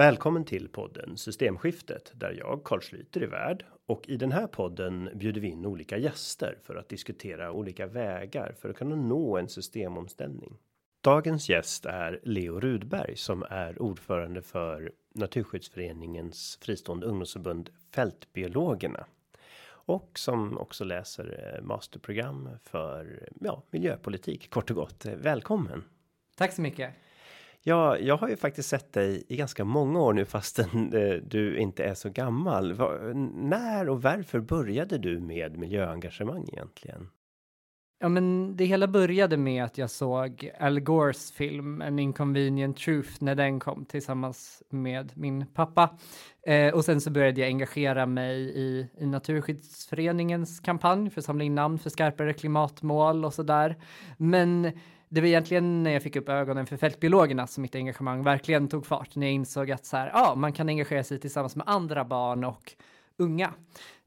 Välkommen till podden Systemskiftet där jag Carl Schlüter är värd och i den här podden bjuder vi in olika gäster för att diskutera olika vägar för att kunna nå en systemomställning. Dagens gäst är Leo Rudberg som är ordförande för Naturskyddsföreningens fristående ungdomsförbund Fältbiologerna och som också läser eh, masterprogram för ja, miljöpolitik kort och gott. Välkommen! Tack så mycket! Ja, jag har ju faktiskt sett dig i ganska många år nu fastän eh, du inte är så gammal. när och varför började du med miljöengagemang egentligen? Ja, men det hela började med att jag såg Al Gores film An Inconvenient Truth när den kom tillsammans med min pappa. Eh, och sen så började jag engagera mig i, i Naturskyddsföreningens kampanj för att samla in namn för skarpare klimatmål och så där. Men det var egentligen när jag fick upp ögonen för fältbiologerna som mitt engagemang verkligen tog fart. När jag insåg att så här, ja, man kan engagera sig tillsammans med andra barn och unga.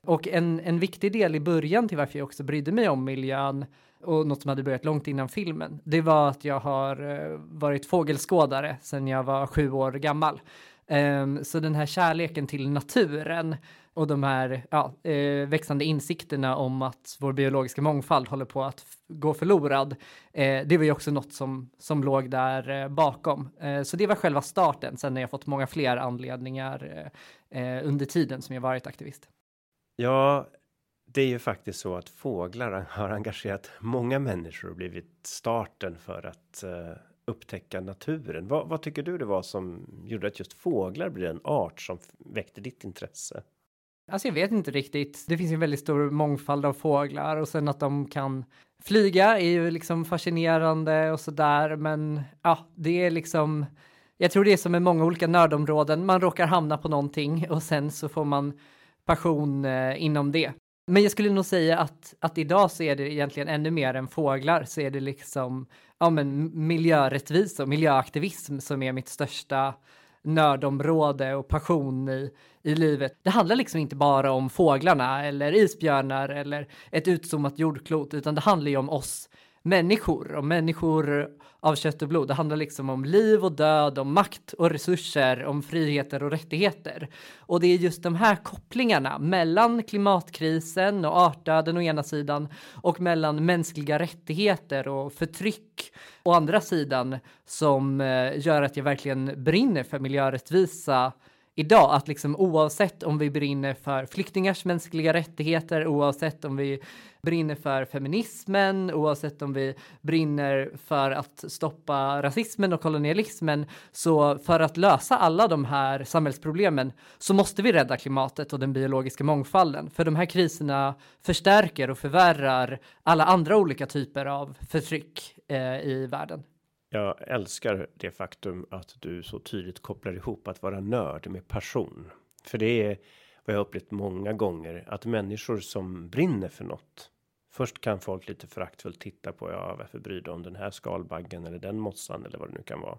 Och en, en viktig del i början till varför jag också brydde mig om miljön och något som hade börjat långt innan filmen, det var att jag har eh, varit fågelskådare sedan jag var sju år gammal. Um, så den här kärleken till naturen och de här ja, eh, växande insikterna om att vår biologiska mångfald håller på att gå förlorad. Eh, det var ju också något som, som låg där eh, bakom. Eh, så det var själva starten. Sen har jag fått många fler anledningar eh, under tiden som jag varit aktivist. Ja, det är ju faktiskt så att fåglar har engagerat många människor och blivit starten för att upptäcka naturen. Vad, vad, tycker du det var som gjorde att just fåglar blir en art som väckte ditt intresse? Alltså jag vet inte riktigt. Det finns en väldigt stor mångfald av fåglar och sen att de kan flyga är ju liksom fascinerande och så där. Men ja, det är liksom. Jag tror det är som med många olika nördområden. Man råkar hamna på någonting och sen så får man passion eh, inom det. Men jag skulle nog säga att, att idag så är det egentligen ännu mer än fåglar så är det liksom ja, men miljörättvisa och miljöaktivism som är mitt största nördområde och passion i, i livet. Det handlar liksom inte bara om fåglarna eller isbjörnar eller ett utzoomat jordklot, utan det handlar ju om oss människor och människor av kött och blod. Det handlar liksom om liv och död, om makt och resurser, om friheter och rättigheter. Och det är just de här kopplingarna mellan klimatkrisen och artdöden å ena sidan och mellan mänskliga rättigheter och förtryck å andra sidan som eh, gör att jag verkligen brinner för miljörättvisa idag, att liksom oavsett om vi brinner för flyktingars mänskliga rättigheter, oavsett om vi brinner för feminismen, oavsett om vi brinner för att stoppa rasismen och kolonialismen, så för att lösa alla de här samhällsproblemen så måste vi rädda klimatet och den biologiska mångfalden, för de här kriserna förstärker och förvärrar alla andra olika typer av förtryck eh, i världen. Jag älskar det faktum att du så tydligt kopplar ihop att vara nörd med passion. För det är vad jag upplevt många gånger att människor som brinner för något. Först kan folk lite föraktfullt titta på ja, varför bryr du om den här skalbaggen eller den mossan eller vad det nu kan vara.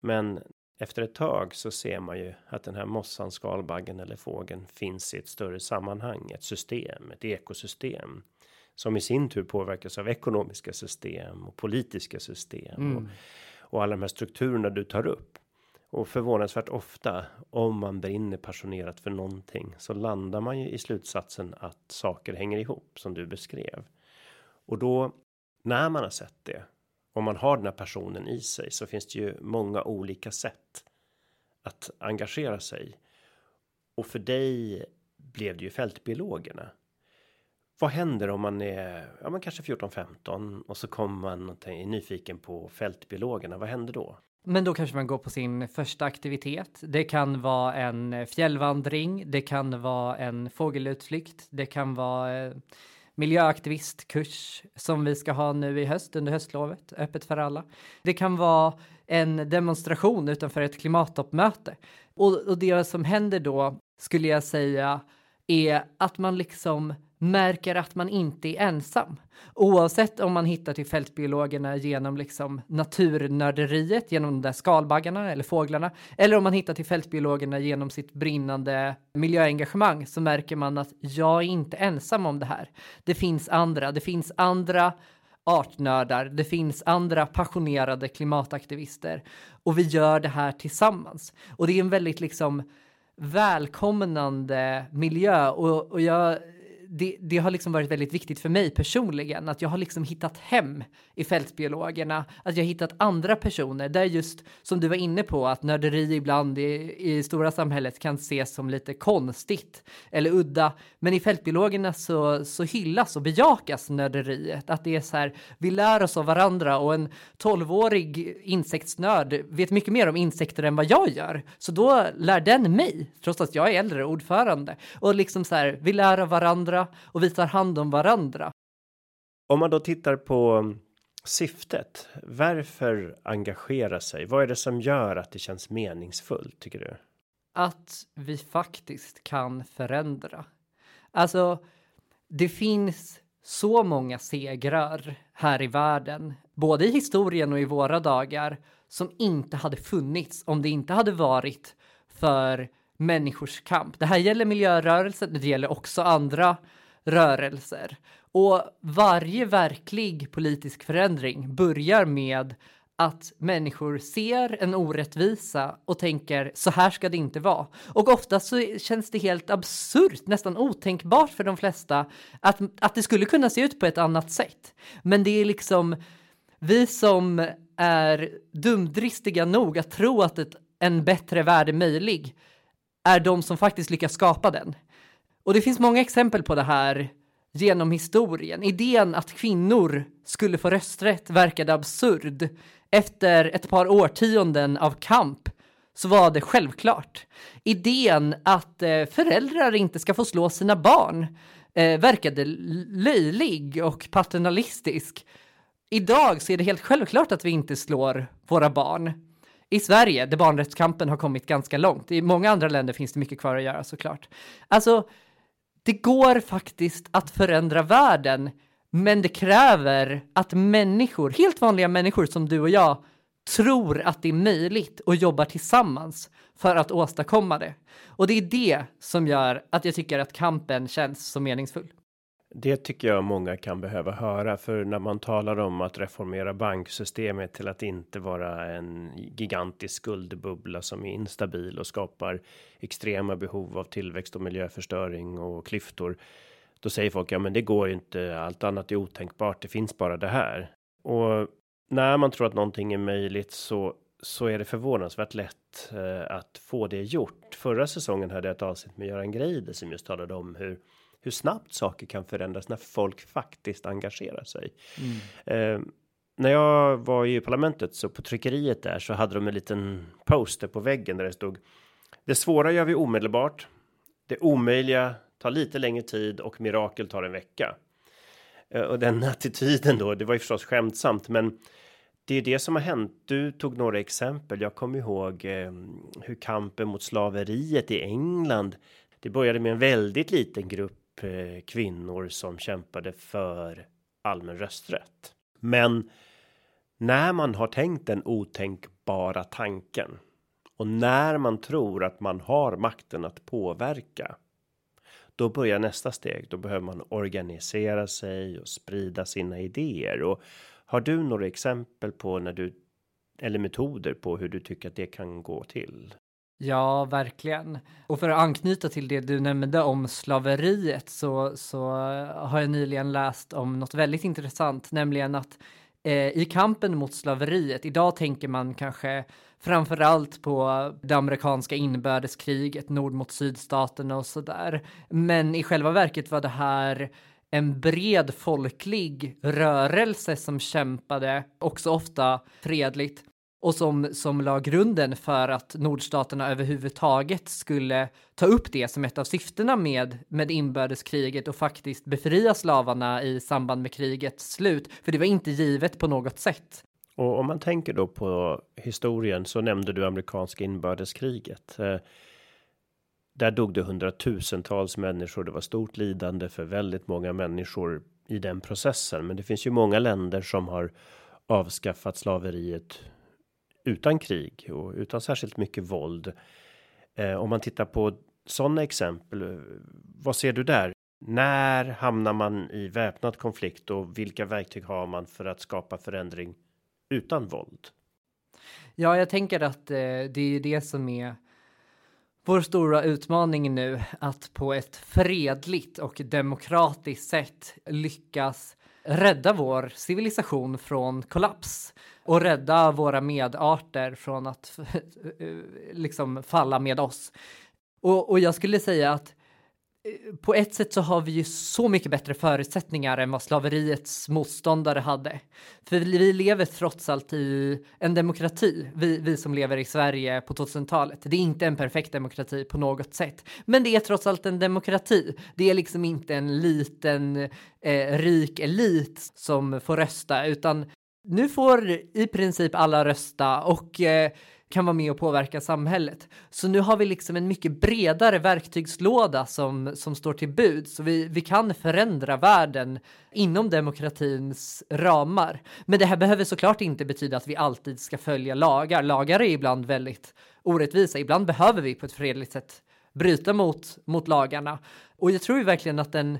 Men efter ett tag så ser man ju att den här mossan, skalbaggen eller fågeln finns i ett större sammanhang, ett system, ett ekosystem som i sin tur påverkas av ekonomiska system och politiska system mm. och, och alla de här strukturerna du tar upp. Och förvånansvärt ofta om man brinner passionerat för någonting så landar man ju i slutsatsen att saker hänger ihop som du beskrev. Och då när man har sett det om man har den här personen i sig så finns det ju många olika sätt att engagera sig. Och för dig blev det ju fältbiologerna vad händer om man är ja, man kanske 14 15 och så kommer man och är nyfiken på fältbiologerna? Vad händer då? Men då kanske man går på sin första aktivitet. Det kan vara en eh, fjällvandring. Det kan vara en fågelutflykt. Det kan vara eh, miljöaktivistkurs som vi ska ha nu i höst under höstlovet, öppet för alla. Det kan vara en demonstration utanför ett klimattoppmöte. Och, och det som händer då skulle jag säga är att man liksom märker att man inte är ensam. Oavsett om man hittar till fältbiologerna genom liksom naturnörderiet, genom de där skalbaggarna eller fåglarna, eller om man hittar till fältbiologerna genom sitt brinnande miljöengagemang så märker man att jag är inte ensam om det här. Det finns andra, det finns andra artnördar, det finns andra passionerade klimataktivister och vi gör det här tillsammans. Och det är en väldigt liksom välkomnande miljö. Och, och jag det, det, har liksom varit väldigt viktigt för mig personligen att jag har liksom hittat hem i fältbiologerna, att jag hittat andra personer där just som du var inne på att nörderi ibland i, i stora samhället kan ses som lite konstigt eller udda. Men i fältbiologerna så, så hyllas och bejakas nörderiet, att det är så här, vi lär oss av varandra och en tolvårig insektsnörd vet mycket mer om insekter än vad jag gör. Så då lär den mig, trots att jag är äldre ordförande. Och liksom så här, vi lär av varandra och vi tar hand om varandra. Om man då tittar på syftet, varför engagera sig? Vad är det som gör att det känns meningsfullt tycker du? Att vi faktiskt kan förändra. Alltså, det finns så många segrar här i världen, både i historien och i våra dagar, som inte hade funnits om det inte hade varit för människors kamp. Det här gäller miljörörelsen, det gäller också andra rörelser. Och varje verklig politisk förändring börjar med att människor ser en orättvisa och tänker så här ska det inte vara. Och ofta så känns det helt absurt, nästan otänkbart för de flesta att, att det skulle kunna se ut på ett annat sätt. Men det är liksom vi som är dumdristiga nog att tro att ett, en bättre värld är möjlig är de som faktiskt lyckas skapa den. Och det finns många exempel på det här genom historien. Idén att kvinnor skulle få rösträtt verkade absurd. Efter ett par årtionden av kamp så var det självklart. Idén att eh, föräldrar inte ska få slå sina barn eh, verkade löjlig och paternalistisk. Idag så är det helt självklart att vi inte slår våra barn i Sverige, där barnrättskampen har kommit ganska långt. I många andra länder finns det mycket kvar att göra såklart. Alltså, det går faktiskt att förändra världen, men det kräver att människor, helt vanliga människor som du och jag, tror att det är möjligt och jobbar tillsammans för att åstadkomma det. Och det är det som gör att jag tycker att kampen känns så meningsfull. Det tycker jag många kan behöva höra för när man talar om att reformera banksystemet till att inte vara en gigantisk skuldbubbla som är instabil och skapar extrema behov av tillväxt och miljöförstöring och klyftor. Då säger folk ja, men det går inte. Allt annat är otänkbart. Det finns bara det här och när man tror att någonting är möjligt så så är det förvånansvärt lätt eh, att få det gjort. Förra säsongen hade jag ett avsnitt med Göran Greider som just talade om hur hur snabbt saker kan förändras när folk faktiskt engagerar sig. Mm. Eh, när jag var i parlamentet så på tryckeriet där så hade de en liten poster på väggen där det stod. Det svåra gör vi omedelbart. Det omöjliga tar lite längre tid och mirakel tar en vecka. Eh, och den attityden då, det var ju förstås skämtsamt, men det är det som har hänt. Du tog några exempel. Jag kommer ihåg eh, hur kampen mot slaveriet i England. Det började med en väldigt liten grupp Eh, kvinnor som kämpade för allmän rösträtt. Men när man har tänkt den otänkbara tanken och när man tror att man har makten att påverka. Då börjar nästa steg. Då behöver man organisera sig och sprida sina idéer och har du några exempel på när du eller metoder på hur du tycker att det kan gå till? Ja, verkligen. Och för att anknyta till det du nämnde om slaveriet så, så har jag nyligen läst om något väldigt intressant, nämligen att eh, i kampen mot slaveriet, idag tänker man kanske framför allt på det amerikanska inbördeskriget, nord mot sydstaterna och så där. Men i själva verket var det här en bred folklig rörelse som kämpade, också ofta fredligt, och som, som la grunden för att nordstaterna överhuvudtaget skulle ta upp det som ett av syftena med, med inbördeskriget och faktiskt befria slavarna i samband med krigets slut. För det var inte givet på något sätt. Och om man tänker då på historien så nämnde du amerikanska inbördeskriget. Eh, där dog det hundratusentals människor. Det var stort lidande för väldigt många människor i den processen. Men det finns ju många länder som har avskaffat slaveriet utan krig och utan särskilt mycket våld. Eh, om man tittar på sådana exempel, eh, vad ser du där? När hamnar man i väpnad konflikt och vilka verktyg har man för att skapa förändring utan våld? Ja, jag tänker att eh, det är det som är vår stora utmaning nu att på ett fredligt och demokratiskt sätt lyckas rädda vår civilisation från kollaps och rädda våra medarter från att liksom falla med oss. Och, och jag skulle säga att eh, på ett sätt så har vi ju så mycket bättre förutsättningar än vad slaveriets motståndare hade. För vi lever trots allt i en demokrati, vi, vi som lever i Sverige på 2000-talet. Det är inte en perfekt demokrati på något sätt, men det är trots allt en demokrati. Det är liksom inte en liten eh, rik elit som får rösta, utan nu får i princip alla rösta och eh, kan vara med och påverka samhället. Så nu har vi liksom en mycket bredare verktygslåda som, som står till bud, så vi, vi kan förändra världen inom demokratins ramar. Men det här behöver såklart inte betyda att vi alltid ska följa lagar. Lagar är ibland väldigt orättvisa. Ibland behöver vi på ett fredligt sätt bryta mot, mot lagarna. Och jag tror ju verkligen att den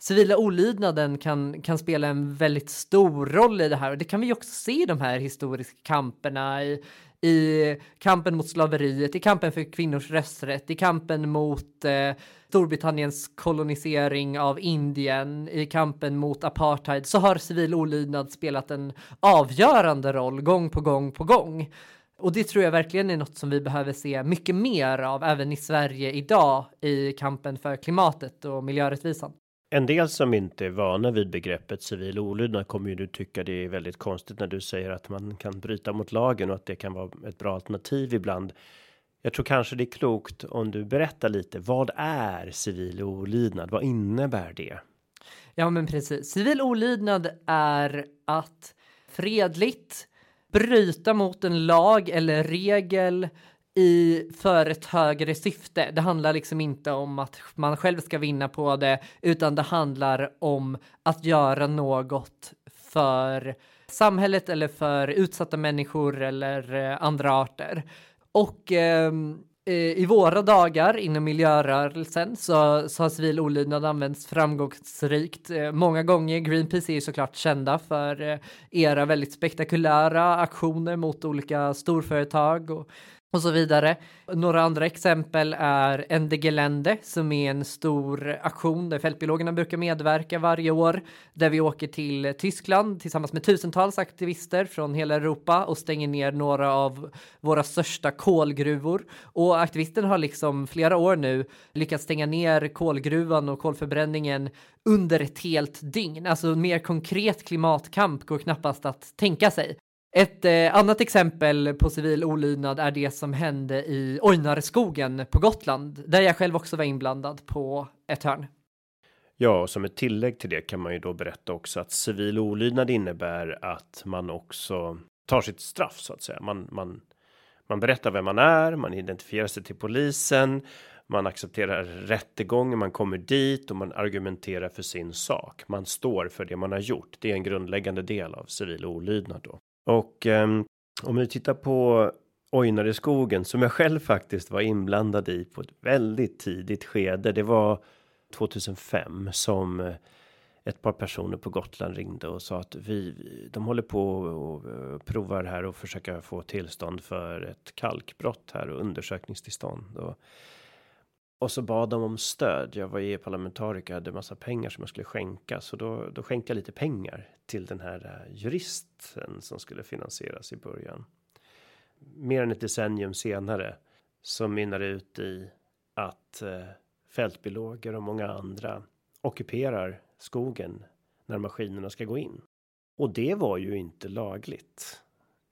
civila olydnaden kan, kan spela en väldigt stor roll i det här och det kan vi också se i de här historiska kamperna i, i kampen mot slaveriet, i kampen för kvinnors rösträtt, i kampen mot eh, Storbritanniens kolonisering av Indien, i kampen mot apartheid så har civil olydnad spelat en avgörande roll gång på gång på gång. Och det tror jag verkligen är något som vi behöver se mycket mer av även i Sverige idag i kampen för klimatet och miljörättvisan. En del som inte är vana vid begreppet civil olydnad kommer ju nu tycka det är väldigt konstigt när du säger att man kan bryta mot lagen och att det kan vara ett bra alternativ ibland. Jag tror kanske det är klokt om du berättar lite. Vad är civil olydnad? Vad innebär det? Ja, men precis. Civil olydnad är att fredligt bryta mot en lag eller regel i för ett högre syfte. Det handlar liksom inte om att man själv ska vinna på det, utan det handlar om att göra något för samhället eller för utsatta människor eller eh, andra arter. Och ehm, eh, i våra dagar inom miljörörelsen så, så har civil olydnad använts framgångsrikt. Eh, många gånger, Greenpeace är ju såklart kända för eh, era väldigt spektakulära aktioner mot olika storföretag och och så vidare. Några andra exempel är Ende Gelände som är en stor aktion där fältbiologerna brukar medverka varje år där vi åker till Tyskland tillsammans med tusentals aktivister från hela Europa och stänger ner några av våra största kolgruvor. Och aktivisterna har liksom flera år nu lyckats stänga ner kolgruvan och kolförbränningen under ett helt dygn. Alltså mer konkret klimatkamp går knappast att tänka sig. Ett eh, annat exempel på civil olydnad är det som hände i Ojnareskogen på Gotland, där jag själv också var inblandad på ett hörn. Ja, och som ett tillägg till det kan man ju då berätta också att civil olydnad innebär att man också tar sitt straff så att säga. Man, man, man berättar vem man är, man identifierar sig till polisen, man accepterar rättegången, man kommer dit och man argumenterar för sin sak. Man står för det man har gjort. Det är en grundläggande del av civil olydnad då. Och um, om vi tittar på Ojnar i skogen som jag själv faktiskt var inblandad i på ett väldigt tidigt skede. Det var 2005 som eh, ett par personer på Gotland ringde och sa att vi, de håller på och eh, provar här och försöka få tillstånd för ett kalkbrott här och undersökningstillstånd. Och och så bad de om stöd. Jag var EU-parlamentariker, hade massa pengar som jag skulle skänka. Så då, då skänkte jag lite pengar till den här eh, juristen som skulle finansieras i början. Mer än ett decennium senare så mynnar ut i att eh, fältbiologer och många andra ockuperar skogen när maskinerna ska gå in. Och det var ju inte lagligt.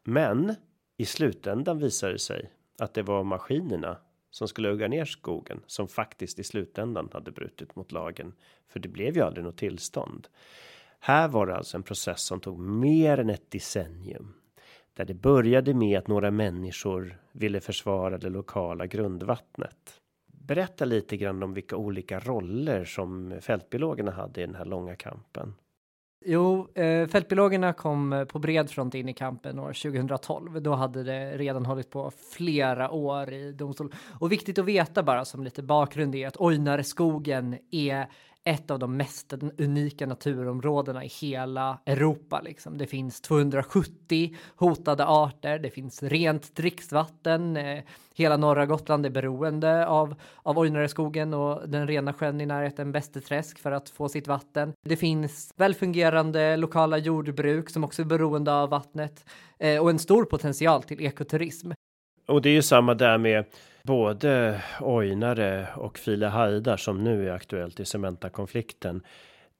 Men i slutändan visade det sig att det var maskinerna som skulle hugga ner skogen som faktiskt i slutändan hade brutit mot lagen. För det blev ju aldrig något tillstånd. Här var det alltså en process som tog mer än ett decennium. Där det började med att några människor ville försvara det lokala grundvattnet. Berätta lite grann om vilka olika roller som fältbiologerna hade i den här långa kampen. Jo, eh, fältbiologerna kom eh, på bred front in i kampen år 2012. Då hade det redan hållit på flera år i domstol. Och viktigt att veta bara som lite bakgrund är att Ojnareskogen är ett av de mest unika naturområdena i hela Europa. Liksom. Det finns 270 hotade arter, det finns rent dricksvatten. Eh, hela norra Gotland är beroende av, av Ojnareskogen och den rena sjön i närheten Bästeträsk för att få sitt vatten. Det finns välfungerande lokala jordbruk som också är beroende av vattnet eh, och en stor potential till ekoturism. Och det är ju samma där med både Ojnare och Filehajdar som nu är aktuellt i Cementa-konflikten.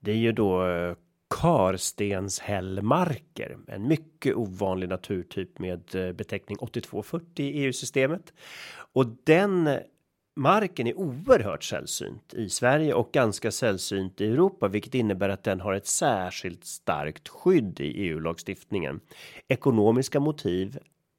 Det är ju då eh, karstenshällmarker, en mycket ovanlig naturtyp med eh, beteckning 8240 i EU-systemet. Och den marken är oerhört sällsynt i Sverige och ganska sällsynt i Europa, vilket innebär att den har ett särskilt starkt skydd i EU-lagstiftningen. Ekonomiska motiv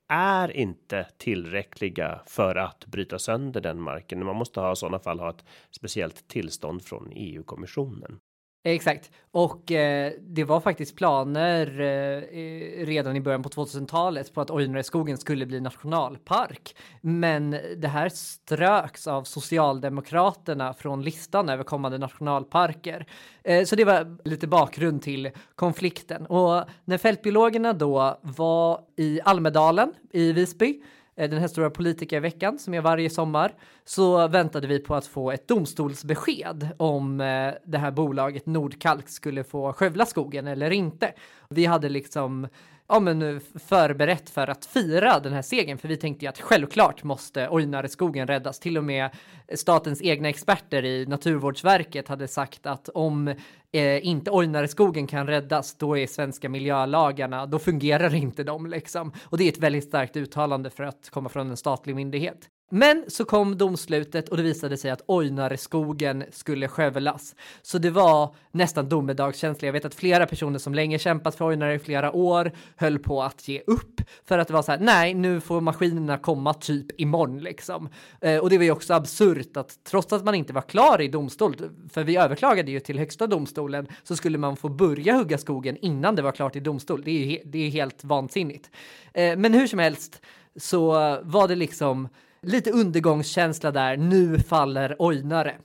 är inte tillräckliga för att bryta sönder den marken. Man måste ha i sådana fall ha ett speciellt tillstånd från EU-kommissionen. Exakt, och eh, det var faktiskt planer eh, redan i början på 2000-talet på att Ojnareskogen skulle bli nationalpark. Men det här ströks av Socialdemokraterna från listan över kommande nationalparker. Eh, så det var lite bakgrund till konflikten. Och när fältbiologerna då var i Almedalen i Visby Eh, den här stora politikerveckan som är varje sommar så väntade vi på att få ett domstolsbesked om eh, det här bolaget Nordkalk skulle få skövla skogen eller inte. Vi hade liksom ja, men förberett för att fira den här segern, för vi tänkte ju att självklart måste Ojnareskogen räddas. Till och med statens egna experter i Naturvårdsverket hade sagt att om eh, inte Ojnareskogen kan räddas, då är svenska miljölagarna, då fungerar inte de liksom. Och det är ett väldigt starkt uttalande för att komma från en statlig myndighet. Men så kom domslutet och det visade sig att Ojnareskogen skulle skövlas. Så det var nästan domedagskänsla. Jag vet att flera personer som länge kämpat för Ojnare i flera år höll på att ge upp för att det var så här. Nej, nu får maskinerna komma typ imorgon liksom. Eh, och det var ju också absurt att trots att man inte var klar i domstol, för vi överklagade ju till högsta domstolen, så skulle man få börja hugga skogen innan det var klart i domstol. Det är ju det är helt vansinnigt. Eh, men hur som helst så var det liksom lite undergångskänsla där. Nu faller Ojnare.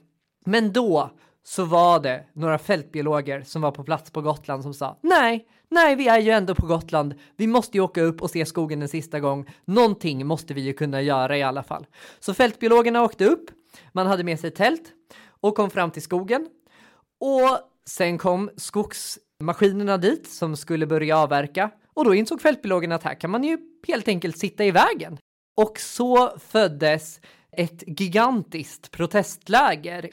Men då så var det några fältbiologer som var på plats på Gotland som sa nej, nej, vi är ju ändå på Gotland. Vi måste ju åka upp och se skogen en sista gång. Någonting måste vi ju kunna göra i alla fall. Så fältbiologerna åkte upp. Man hade med sig tält och kom fram till skogen. Och sen kom skogsmaskinerna dit som skulle börja avverka och då insåg fältbiologerna att här kan man ju helt enkelt sitta i vägen. Och så föddes ett gigantiskt protestläger.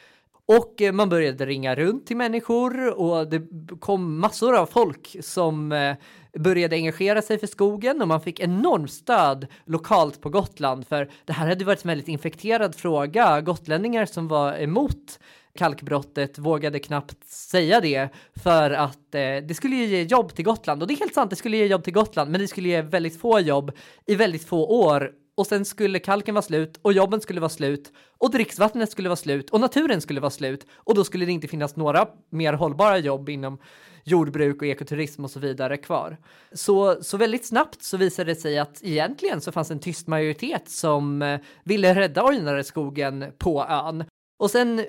Och eh, man började ringa runt till människor och det kom massor av folk som eh, började engagera sig för skogen och man fick enormt stöd lokalt på Gotland för det här hade varit en väldigt infekterad fråga. Gotlänningar som var emot kalkbrottet vågade knappt säga det för att eh, det skulle ge jobb till Gotland och det är helt sant. Det skulle ge jobb till Gotland, men det skulle ge väldigt få jobb i väldigt få år och sen skulle kalken vara slut och jobben skulle vara slut och dricksvattnet skulle vara slut och naturen skulle vara slut och då skulle det inte finnas några mer hållbara jobb inom jordbruk och ekoturism och så vidare kvar. Så, så väldigt snabbt så visade det sig att egentligen så fanns en tyst majoritet som eh, ville rädda Ojnareskogen på ön. Och sen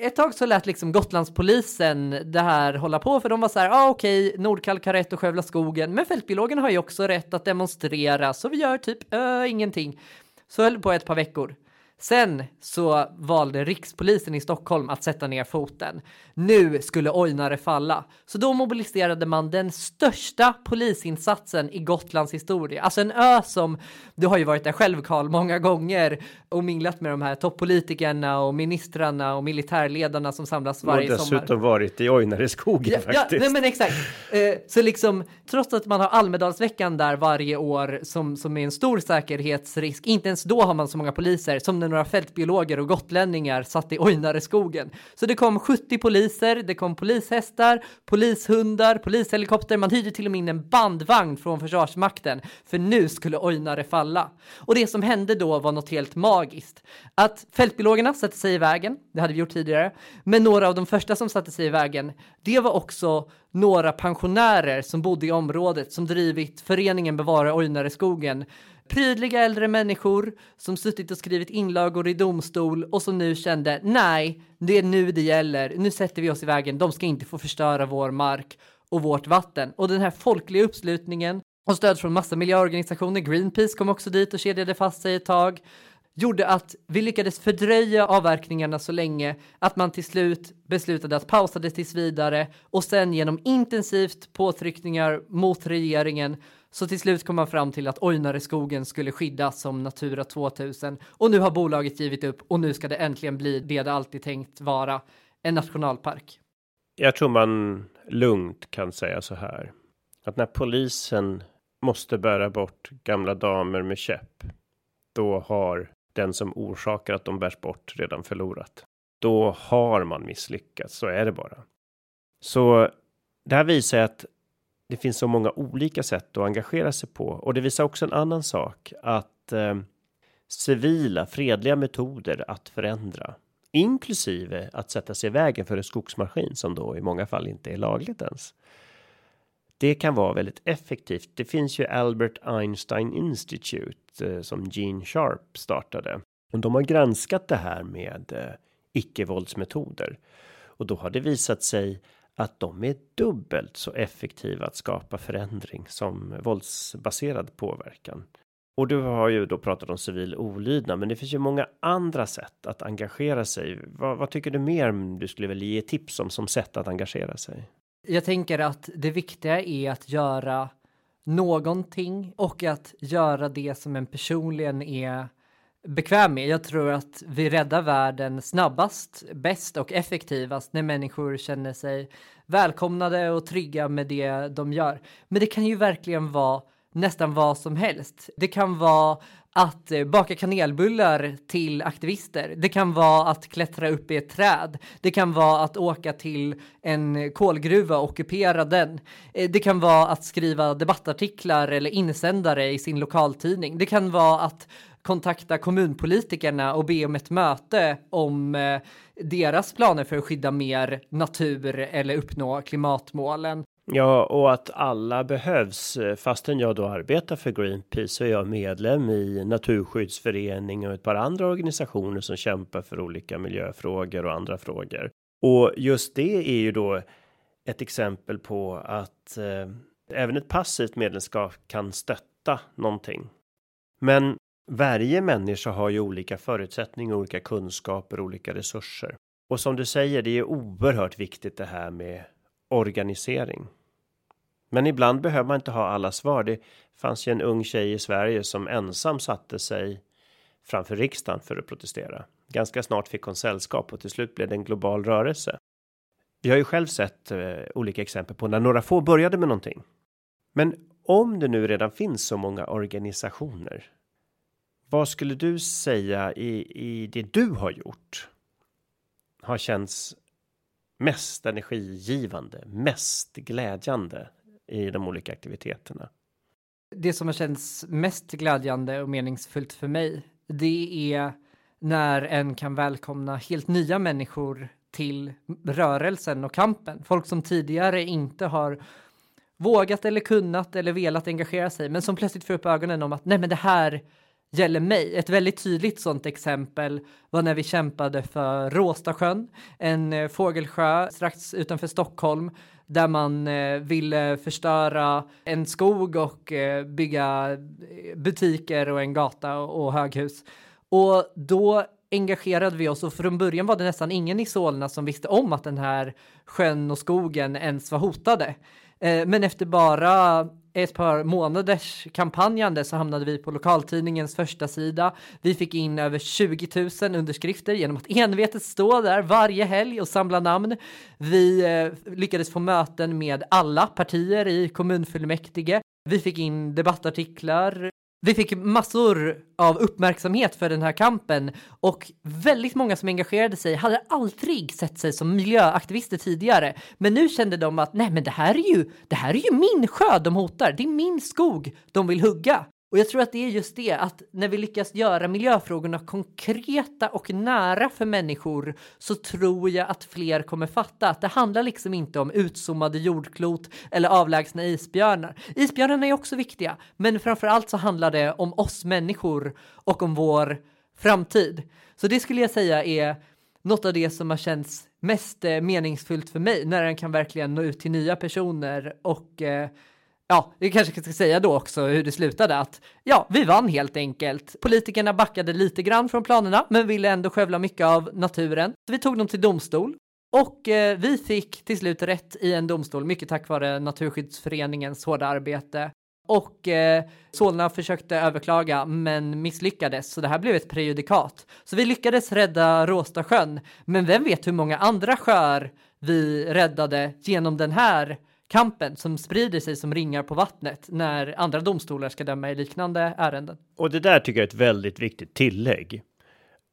ett tag så lät liksom Gotlandspolisen det här hålla på för de var så här, ah, okej, okay, Nordkalk har rätt att skövla skogen, men fältbiologerna har ju också rätt att demonstrera, så vi gör typ äh, ingenting. Så höll det på ett par veckor. Sen så valde rikspolisen i Stockholm att sätta ner foten. Nu skulle Ojnare falla, så då mobiliserade man den största polisinsatsen i Gotlands historia. Alltså en ö som, du har ju varit där själv Karl många gånger och minglat med de här toppolitikerna och ministrarna och militärledarna som samlas varje sommar. Och dessutom sommar. varit i Ojnareskogen ja, faktiskt. Ja, nej men exakt. Eh, så liksom, trots att man har Almedalsveckan där varje år som, som är en stor säkerhetsrisk, inte ens då har man så många poliser som när några fältbiologer och gotlänningar satt i Ojnareskogen. Så det kom 70 poliser, det kom polishästar, polishundar, polishelikopter, man hyrde till och med in en bandvagn från Försvarsmakten, för nu skulle Ojnare falla. Och det som hände då var något helt magiskt. Att fältbiologerna satte sig i vägen, det hade vi gjort tidigare, men några av de första som satte sig i vägen, det var också några pensionärer som bodde i området som drivit föreningen Bevara Ojnareskogen Prydliga äldre människor som suttit och skrivit inlagor i domstol och som nu kände nej, det är nu det gäller. Nu sätter vi oss i vägen. De ska inte få förstöra vår mark och vårt vatten. Och den här folkliga uppslutningen och stöd från massa miljöorganisationer, Greenpeace kom också dit och kedjade fast sig ett tag, gjorde att vi lyckades fördröja avverkningarna så länge att man till slut beslutade att pausa det tills vidare och sen genom intensivt påtryckningar mot regeringen så till slut kom man fram till att Ojnareskogen skulle skyddas som Natura 2000 och nu har bolaget givit upp och nu ska det äntligen bli det det alltid tänkt vara, en nationalpark. Jag tror man lugnt kan säga så här. Att när polisen måste bära bort gamla damer med käpp. Då har den som orsakar att de bärs bort redan förlorat. Då har man misslyckats, så är det bara. Så det här visar att det finns så många olika sätt att engagera sig på och det visar också en annan sak att eh, civila fredliga metoder att förändra inklusive att sätta sig i vägen för en skogsmaskin som då i många fall inte är lagligt ens. Det kan vara väldigt effektivt. Det finns ju Albert Einstein Institute eh, som Gene Sharp startade och de har granskat det här med eh, icke-våldsmetoder och då har det visat sig att de är dubbelt så effektiva att skapa förändring som våldsbaserad påverkan. Och du har ju då pratat om civil olydnad, men det finns ju många andra sätt att engagera sig. Vad, vad tycker du mer du skulle vilja ge tips om som sätt att engagera sig? Jag tänker att det viktiga är att göra någonting och att göra det som en personligen är bekväm med. Jag tror att vi räddar världen snabbast, bäst och effektivast när människor känner sig välkomnade och trygga med det de gör. Men det kan ju verkligen vara nästan vad som helst. Det kan vara att eh, baka kanelbullar till aktivister. Det kan vara att klättra upp i ett träd. Det kan vara att åka till en kolgruva och ockupera den. Eh, det kan vara att skriva debattartiklar eller insändare i sin lokaltidning. Det kan vara att kontakta kommunpolitikerna och be om ett möte om eh, deras planer för att skydda mer natur eller uppnå klimatmålen. Ja, och att alla behövs. Eh, fastän jag då arbetar för Greenpeace så är jag medlem i Naturskyddsförening och ett par andra organisationer som kämpar för olika miljöfrågor och andra frågor. Och just det är ju då ett exempel på att eh, även ett passivt medlemskap kan stötta någonting. Men varje människa har ju olika förutsättningar, olika kunskaper, olika resurser. Och som du säger, det är oerhört viktigt det här med organisering. Men ibland behöver man inte ha alla svar. Det fanns ju en ung tjej i Sverige som ensam satte sig framför riksdagen för att protestera. Ganska snart fick hon sällskap och till slut blev det en global rörelse. Vi har ju själv sett eh, olika exempel på när några få började med någonting. Men om det nu redan finns så många organisationer. Vad skulle du säga i, i det du har gjort? Har känts mest energigivande, mest glädjande i de olika aktiviteterna. Det som har känts mest glädjande och meningsfullt för mig, det är när en kan välkomna helt nya människor till rörelsen och kampen. Folk som tidigare inte har vågat eller kunnat eller velat engagera sig, men som plötsligt får upp ögonen om att nej, men det här gäller mig. Ett väldigt tydligt sådant exempel var när vi kämpade för Råstasjön, en eh, fågelsjö strax utanför Stockholm där man eh, ville förstöra en skog och eh, bygga butiker och en gata och höghus. Och då engagerade vi oss och från början var det nästan ingen i Solna som visste om att den här sjön och skogen ens var hotade. Men efter bara ett par månaders kampanjande så hamnade vi på lokaltidningens första sida. Vi fick in över 20 000 underskrifter genom att envetet stå där varje helg och samla namn. Vi eh, lyckades få möten med alla partier i kommunfullmäktige. Vi fick in debattartiklar. Vi fick massor av uppmärksamhet för den här kampen och väldigt många som engagerade sig hade aldrig sett sig som miljöaktivister tidigare. Men nu kände de att nej, men det här är ju, det här är ju min sjö de hotar. Det är min skog de vill hugga. Och jag tror att det är just det, att när vi lyckas göra miljöfrågorna konkreta och nära för människor så tror jag att fler kommer fatta att det handlar liksom inte om utzoomade jordklot eller avlägsna isbjörnar. Isbjörnarna är också viktiga, men framför allt så handlar det om oss människor och om vår framtid. Så det skulle jag säga är något av det som har känts mest eh, meningsfullt för mig när den kan verkligen nå ut till nya personer och eh, ja, vi kanske ska säga då också hur det slutade att ja, vi vann helt enkelt. Politikerna backade lite grann från planerna, men ville ändå skövla mycket av naturen. Så vi tog dem till domstol och eh, vi fick till slut rätt i en domstol, mycket tack vare Naturskyddsföreningens hårda arbete. Och eh, Solna försökte överklaga men misslyckades, så det här blev ett prejudikat. Så vi lyckades rädda Råstasjön, men vem vet hur många andra sjöar vi räddade genom den här kampen som sprider sig som ringar på vattnet när andra domstolar ska döma i liknande ärenden. Och det där tycker jag är ett väldigt viktigt tillägg.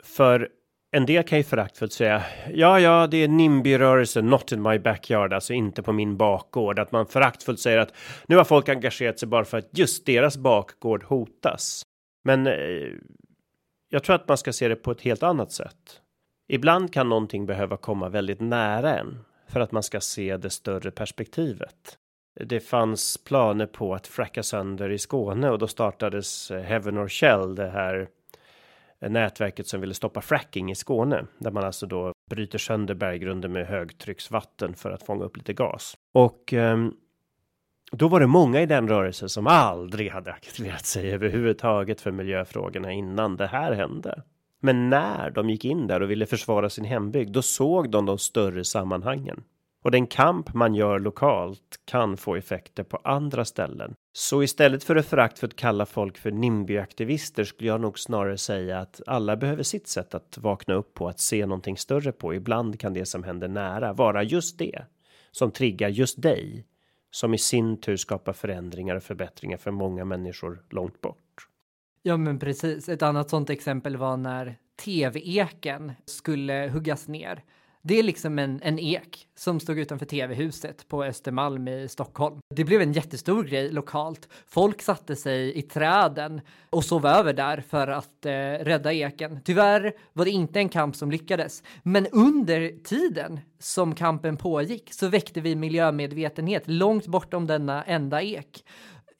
För en del kan ju föraktfullt säga ja, ja, det är NIMBY-rörelsen, not in my backyard, alltså inte på min bakgård. Att man föraktfullt säger att nu har folk engagerat sig bara för att just deras bakgård hotas. Men eh, jag tror att man ska se det på ett helt annat sätt. Ibland kan någonting behöva komma väldigt nära en för att man ska se det större perspektivet. Det fanns planer på att fracka sönder i Skåne och då startades eh, Heaven or Shell, det här eh, nätverket som ville stoppa fracking i Skåne, där man alltså då bryter sönder berggrunden med högtrycksvatten för att fånga upp lite gas. Och um, då var det många i den rörelsen som aldrig hade aktiverat sig överhuvudtaget för miljöfrågorna innan det här hände. Men när de gick in där och ville försvara sin hembygd, då såg de de större sammanhangen. Och den kamp man gör lokalt kan få effekter på andra ställen. Så istället för att föraktfullt kalla folk för NIMBY-aktivister skulle jag nog snarare säga att alla behöver sitt sätt att vakna upp på, att se någonting större på. Ibland kan det som händer nära vara just det som triggar just dig, som i sin tur skapar förändringar och förbättringar för många människor långt bort. Ja, men precis. Ett annat sånt exempel var när tv-eken skulle huggas ner. Det är liksom en, en ek som stod utanför tv-huset på Östermalm i Stockholm. Det blev en jättestor grej lokalt. Folk satte sig i träden och sov över där för att eh, rädda eken. Tyvärr var det inte en kamp som lyckades, men under tiden som kampen pågick så väckte vi miljömedvetenhet långt bortom denna enda ek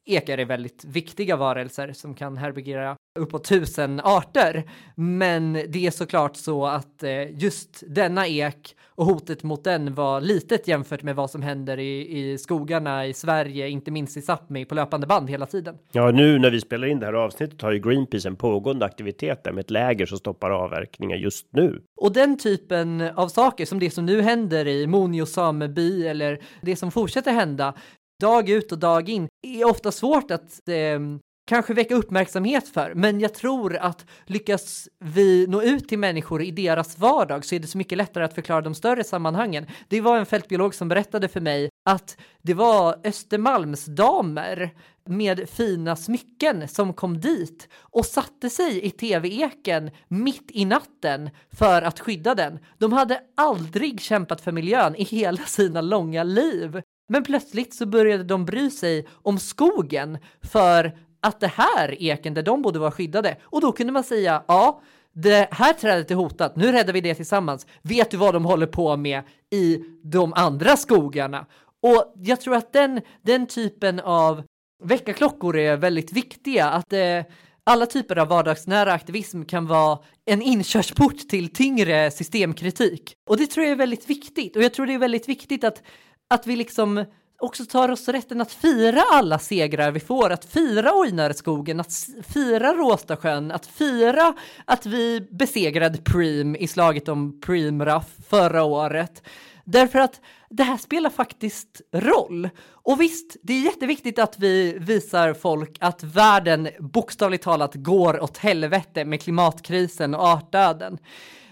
ekar är väldigt viktiga varelser som kan herbergera uppåt tusen arter. Men det är såklart så att eh, just denna ek och hotet mot den var litet jämfört med vad som händer i, i skogarna i Sverige, inte minst i Sápmi på löpande band hela tiden. Ja, nu när vi spelar in det här avsnittet har ju Greenpeace en pågående aktivitet där med ett läger som stoppar avverkningar just nu. Och den typen av saker som det som nu händer i Monio sameby eller det som fortsätter hända dag ut och dag in är ofta svårt att eh, kanske väcka uppmärksamhet för, men jag tror att lyckas vi nå ut till människor i deras vardag så är det så mycket lättare att förklara de större sammanhangen. Det var en fältbiolog som berättade för mig att det var Östermalmsdamer med fina smycken som kom dit och satte sig i tv-eken mitt i natten för att skydda den. De hade aldrig kämpat för miljön i hela sina långa liv. Men plötsligt så började de bry sig om skogen för att det här eken där de borde vara skyddade. Och då kunde man säga, ja, det här trädet är hotat, nu räddar vi det tillsammans. Vet du vad de håller på med i de andra skogarna? Och jag tror att den, den typen av väckarklockor är väldigt viktiga. Att eh, alla typer av vardagsnära aktivism kan vara en inkörsport till tyngre systemkritik. Och det tror jag är väldigt viktigt. Och jag tror det är väldigt viktigt att att vi liksom också tar oss rätten att fira alla segrar vi får, att fira Ojnareskogen, att fira Råstasjön, att fira att vi besegrade Preem i slaget om Preemraff förra året. Därför att det här spelar faktiskt roll. Och visst, det är jätteviktigt att vi visar folk att världen bokstavligt talat går åt helvete med klimatkrisen och artdöden.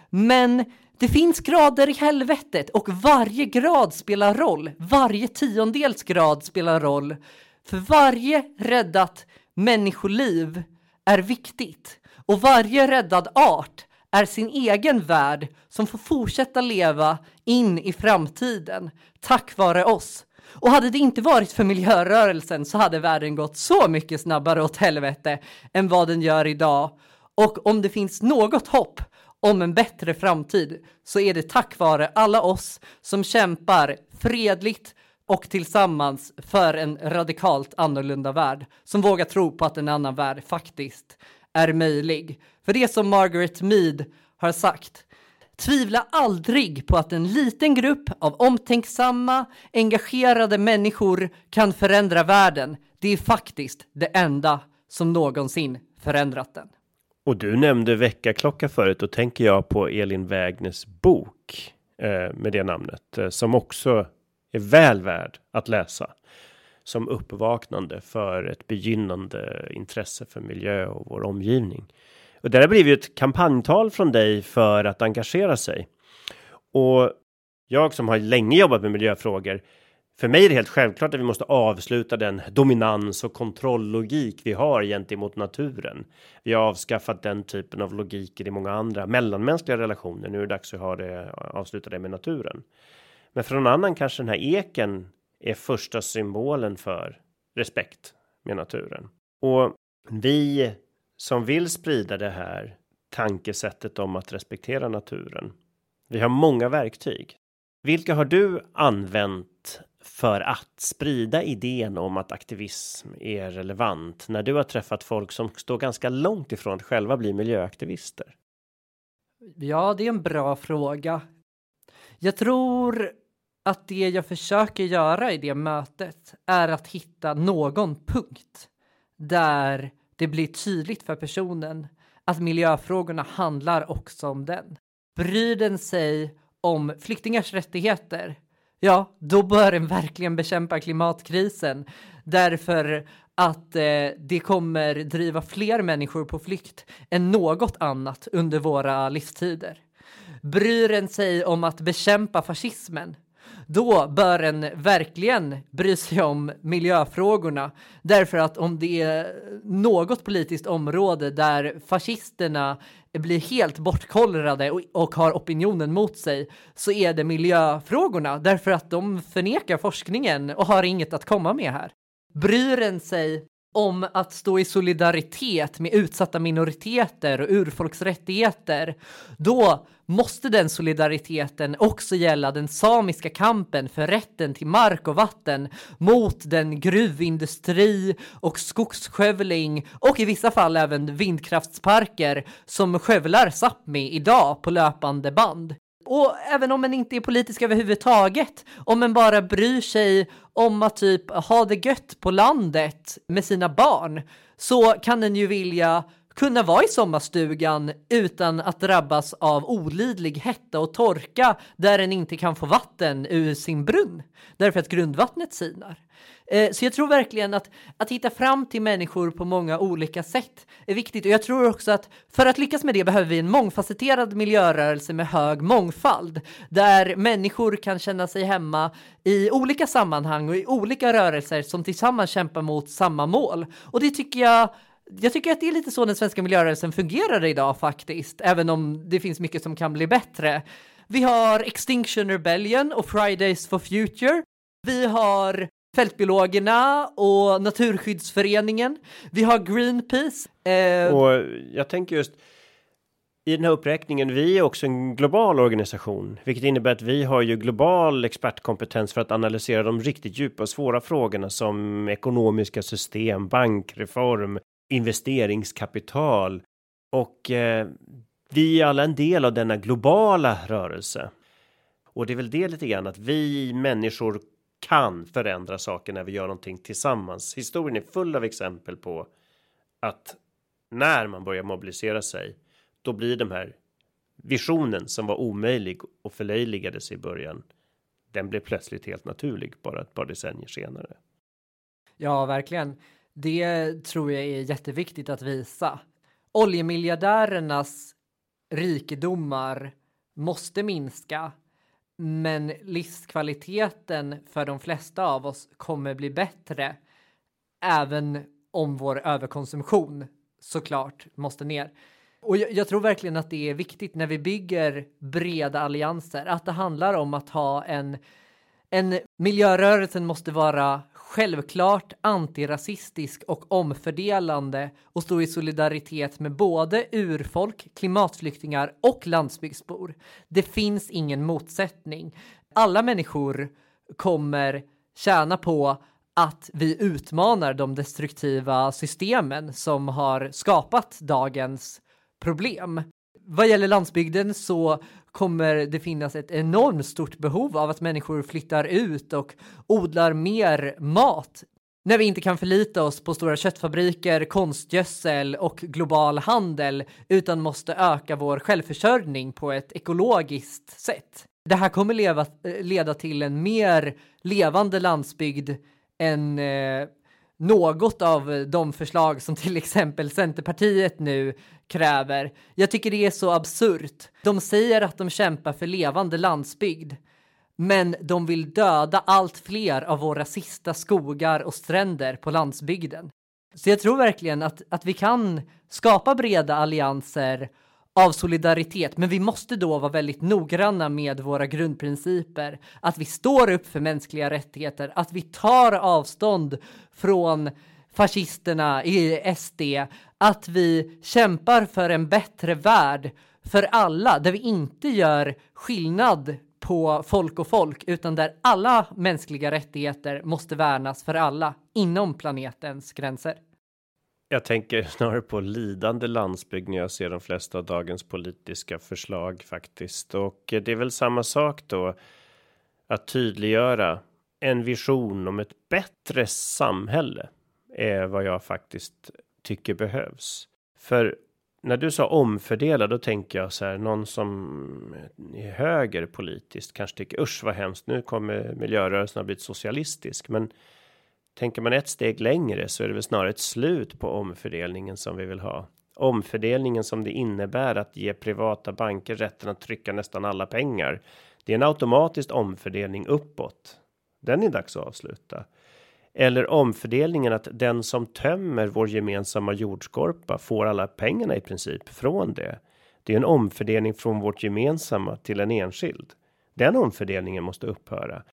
Men det finns grader i helvetet och varje grad spelar roll. Varje tiondels grad spelar roll. För varje räddat människoliv är viktigt och varje räddad art är sin egen värld som får fortsätta leva in i framtiden tack vare oss. Och hade det inte varit för miljörörelsen så hade världen gått så mycket snabbare åt helvete än vad den gör idag. Och om det finns något hopp om en bättre framtid så är det tack vare alla oss som kämpar fredligt och tillsammans för en radikalt annorlunda värld som vågar tro på att en annan värld faktiskt är möjlig. För det som Margaret Mead har sagt, tvivla aldrig på att en liten grupp av omtänksamma, engagerade människor kan förändra världen. Det är faktiskt det enda som någonsin förändrat den. Och du nämnde väckarklocka förut, då tänker jag på Elin Wägners bok eh, med det namnet eh, som också är väl värd att läsa som uppvaknande för ett begynnande intresse för miljö och vår omgivning. Och det har blivit ett kampanjtal från dig för att engagera sig. Och jag som har länge jobbat med miljöfrågor för mig är det helt självklart att vi måste avsluta den dominans och kontrolllogik vi har gentemot naturen. Vi har avskaffat den typen av logiker i många andra mellanmänskliga relationer. Nu är det dags att ha det avsluta det med naturen. Men för någon annan kanske den här eken är första symbolen för respekt med naturen. Och vi som vill sprida det här tankesättet om att respektera naturen. Vi har många verktyg. Vilka har du använt för att sprida idén om att aktivism är relevant när du har träffat folk som står ganska långt ifrån att själva bli miljöaktivister? Ja, det är en bra fråga. Jag tror att det jag försöker göra i det mötet är att hitta någon punkt där det blir tydligt för personen att miljöfrågorna handlar också om den. Bryr den sig om flyktingars rättigheter, ja, då bör den verkligen bekämpa klimatkrisen därför att eh, det kommer driva fler människor på flykt än något annat under våra livstider. Bryr den sig om att bekämpa fascismen, då bör en verkligen bry sig om miljöfrågorna. Därför att om det är något politiskt område där fascisterna blir helt bortkollrade och, och har opinionen mot sig så är det miljöfrågorna därför att de förnekar forskningen och har inget att komma med här. Bryr en sig om att stå i solidaritet med utsatta minoriteter och urfolksrättigheter, då måste den solidariteten också gälla den samiska kampen för rätten till mark och vatten mot den gruvindustri och skogsskövling och i vissa fall även vindkraftsparker som skövlar Sápmi idag på löpande band. Och även om en inte är politisk överhuvudtaget, om en bara bryr sig om att typ ha det gött på landet med sina barn, så kan den ju vilja kunna vara i sommarstugan utan att drabbas av olidlig hetta och torka där den inte kan få vatten ur sin brunn därför att grundvattnet sinar. Eh, så jag tror verkligen att att hitta fram till människor på många olika sätt är viktigt och jag tror också att för att lyckas med det behöver vi en mångfacetterad miljörörelse med hög mångfald där människor kan känna sig hemma i olika sammanhang och i olika rörelser som tillsammans kämpar mot samma mål. Och det tycker jag jag tycker att det är lite så den svenska miljörörelsen fungerar idag faktiskt, även om det finns mycket som kan bli bättre. Vi har Extinction Rebellion och Fridays for Future. Vi har Fältbiologerna och Naturskyddsföreningen. Vi har Greenpeace. Eh... Och jag tänker just i den här uppräkningen, vi är också en global organisation, vilket innebär att vi har ju global expertkompetens för att analysera de riktigt djupa och svåra frågorna som ekonomiska system, bankreform, investeringskapital och eh, vi är alla en del av denna globala rörelse. Och det är väl det lite grann att vi människor kan förändra saker när vi gör någonting tillsammans. Historien är full av exempel på att när man börjar mobilisera sig, då blir de här visionen som var omöjlig och förlöjligades i början. Den blev plötsligt helt naturlig bara ett par decennier senare. Ja, verkligen. Det tror jag är jätteviktigt att visa. Oljemiljardärernas rikedomar måste minska men livskvaliteten för de flesta av oss kommer bli bättre även om vår överkonsumtion såklart måste ner. Och jag, jag, tror verkligen att det är viktigt när vi bygger breda allianser att det handlar om att ha en En miljörörelsen måste vara självklart antirasistisk och omfördelande och stå i solidaritet med både urfolk, klimatflyktingar och landsbygdsbor. Det finns ingen motsättning. Alla människor kommer tjäna på att vi utmanar de destruktiva systemen som har skapat dagens problem. Vad gäller landsbygden så kommer det finnas ett enormt stort behov av att människor flyttar ut och odlar mer mat när vi inte kan förlita oss på stora köttfabriker, konstgödsel och global handel utan måste öka vår självförsörjning på ett ekologiskt sätt. Det här kommer leva, eh, leda till en mer levande landsbygd än eh, något av eh, de förslag som till exempel Centerpartiet nu kräver. Jag tycker det är så absurt. De säger att de kämpar för levande landsbygd, men de vill döda allt fler av våra sista skogar och stränder på landsbygden. Så jag tror verkligen att, att vi kan skapa breda allianser av solidaritet, men vi måste då vara väldigt noggranna med våra grundprinciper, att vi står upp för mänskliga rättigheter, att vi tar avstånd från fascisterna i SD, att vi kämpar för en bättre värld för alla, där vi inte gör skillnad på folk och folk, utan där alla mänskliga rättigheter måste värnas för alla inom planetens gränser. Jag tänker snarare på lidande landsbygd när jag ser de flesta av dagens politiska förslag faktiskt. Och det är väl samma sak då. Att tydliggöra en vision om ett bättre samhälle är vad jag faktiskt tycker behövs. För när du sa omfördela, då tänker jag så här någon som är höger politiskt kanske tycker usch vad hemskt. Nu kommer miljörörelsen ha blivit socialistisk, men Tänker man ett steg längre så är det väl snarare ett slut på omfördelningen som vi vill ha. Omfördelningen som det innebär att ge privata banker rätten att trycka nästan alla pengar. Det är en automatisk omfördelning uppåt. Den är dags att avsluta. Eller omfördelningen att den som tömmer vår gemensamma jordskorpa får alla pengarna i princip från det. Det är en omfördelning från vårt gemensamma till en enskild. Den omfördelningen måste upphöra.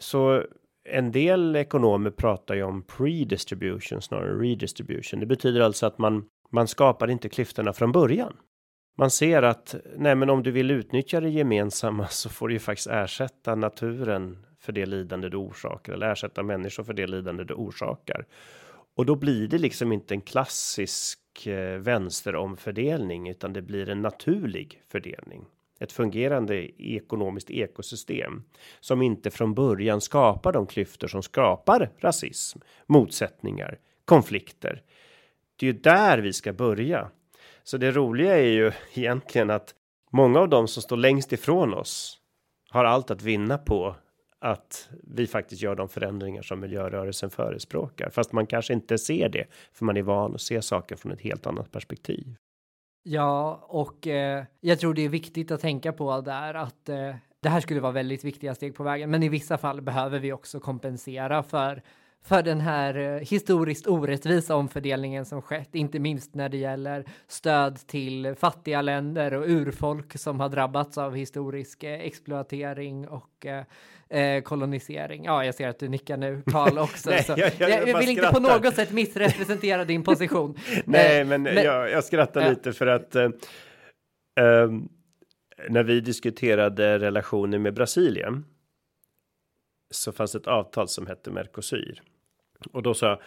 Så en del ekonomer pratar ju om pre-distribution snarare redistribution. Det betyder alltså att man man skapar inte klyftorna från början. Man ser att nej, men om du vill utnyttja det gemensamma så får du ju faktiskt ersätta naturen för det lidande du orsakar eller ersätta människor för det lidande du orsakar. Och då blir det liksom inte en klassisk eh, vänsteromfördelning utan det blir en naturlig fördelning ett fungerande ekonomiskt ekosystem som inte från början skapar de klyftor som skapar rasism, motsättningar, konflikter. Det är ju där vi ska börja. Så det roliga är ju egentligen att många av dem som står längst ifrån oss har allt att vinna på att vi faktiskt gör de förändringar som miljörörelsen förespråkar, fast man kanske inte ser det för man är van att se saker från ett helt annat perspektiv. Ja, och eh, jag tror det är viktigt att tänka på där att eh, det här skulle vara väldigt viktiga steg på vägen, men i vissa fall behöver vi också kompensera för för den här eh, historiskt orättvisa omfördelningen som skett, inte minst när det gäller stöd till fattiga länder och urfolk som har drabbats av historisk eh, exploatering och eh, eh, kolonisering. Ja, jag ser att du nickar nu, Karl också. Nej, jag, jag, jag, jag vill inte på något sätt missrepresentera din position. Nej, men, men jag, skrattar äh, lite för att uh, när vi diskuterade relationer med Brasilien så fanns ett avtal som hette Mercosur och då sa jag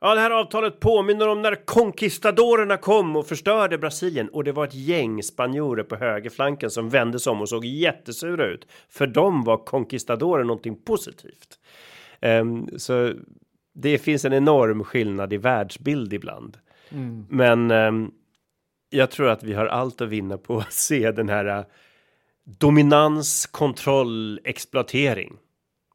Ja, det här avtalet påminner om när konkistadorerna kom och förstörde Brasilien och det var ett gäng spanjorer på högerflanken som vände sig om och såg jättesura ut. För dem var konkistadorer någonting positivt. Um, så det finns en enorm skillnad i världsbild ibland. Mm. Men um, jag tror att vi har allt att vinna på att se den här uh, dominans, kontroll, exploatering.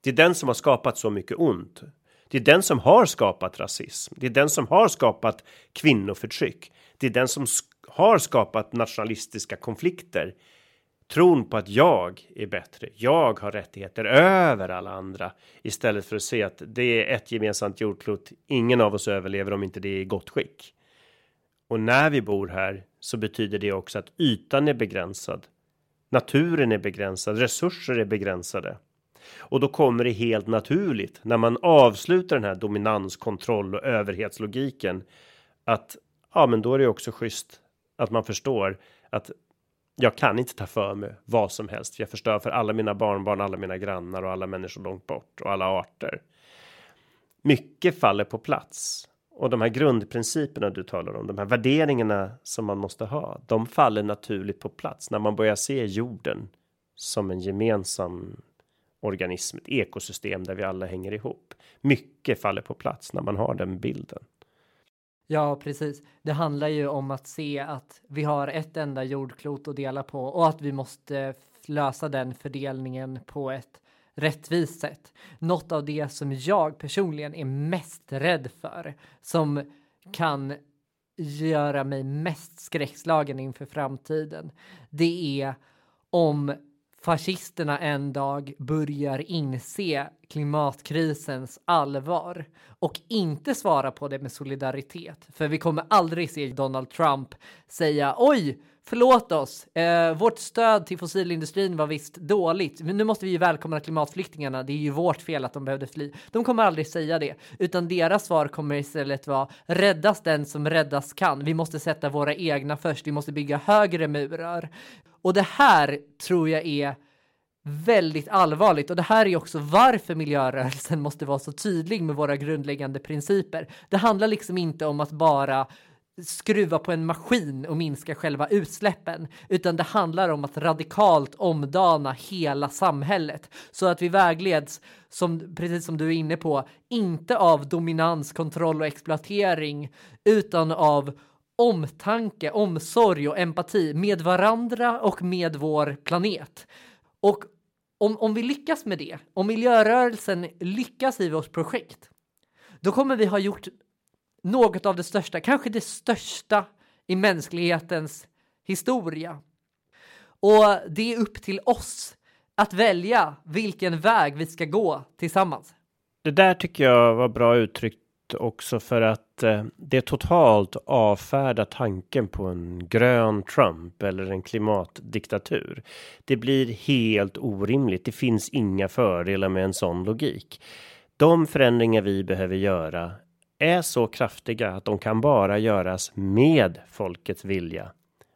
Det är den som har skapat så mycket ont. Det är den som har skapat rasism. Det är den som har skapat kvinnoförtryck. Det är den som har skapat nationalistiska konflikter. Tron på att jag är bättre. Jag har rättigheter över alla andra istället för att se att det är ett gemensamt jordklot. Ingen av oss överlever om inte det är i gott skick. Och när vi bor här så betyder det också att ytan är begränsad. Naturen är begränsad, resurser är begränsade. Och då kommer det helt naturligt när man avslutar den här dominanskontroll och överhetslogiken att ja, men då är det också schysst att man förstår att jag kan inte ta för mig vad som helst. Jag förstör för alla mina barnbarn, alla mina grannar och alla människor långt bort och alla arter. Mycket faller på plats och de här grundprinciperna du talar om, de här värderingarna som man måste ha, de faller naturligt på plats när man börjar se jorden som en gemensam organism, ett ekosystem där vi alla hänger ihop. Mycket faller på plats när man har den bilden. Ja, precis. Det handlar ju om att se att vi har ett enda jordklot att dela på och att vi måste lösa den fördelningen på ett rättvist sätt. Något av det som jag personligen är mest rädd för som kan göra mig mest skräckslagen inför framtiden. Det är om fascisterna en dag börjar inse klimatkrisens allvar och inte svara på det med solidaritet. För vi kommer aldrig se Donald Trump säga oj, förlåt oss, eh, vårt stöd till fossilindustrin var visst dåligt, men nu måste vi ju välkomna klimatflyktingarna, det är ju vårt fel att de behövde fly. De kommer aldrig säga det, utan deras svar kommer istället vara räddas den som räddas kan. Vi måste sätta våra egna först, vi måste bygga högre murar. Och det här tror jag är väldigt allvarligt och det här är också varför miljörörelsen måste vara så tydlig med våra grundläggande principer. Det handlar liksom inte om att bara skruva på en maskin och minska själva utsläppen, utan det handlar om att radikalt omdana hela samhället så att vi vägleds, som, precis som du är inne på, inte av dominans, kontroll och exploatering, utan av omtanke, omsorg och empati med varandra och med vår planet. Och om, om vi lyckas med det, om miljörörelsen lyckas i vårt projekt, då kommer vi ha gjort något av det största, kanske det största i mänsklighetens historia. Och det är upp till oss att välja vilken väg vi ska gå tillsammans. Det där tycker jag var bra uttryckt också för att eh, det totalt avfärdar tanken på en grön Trump eller en klimatdiktatur. Det blir helt orimligt. Det finns inga fördelar med en sån logik. De förändringar vi behöver göra är så kraftiga att de kan bara göras med folkets vilja.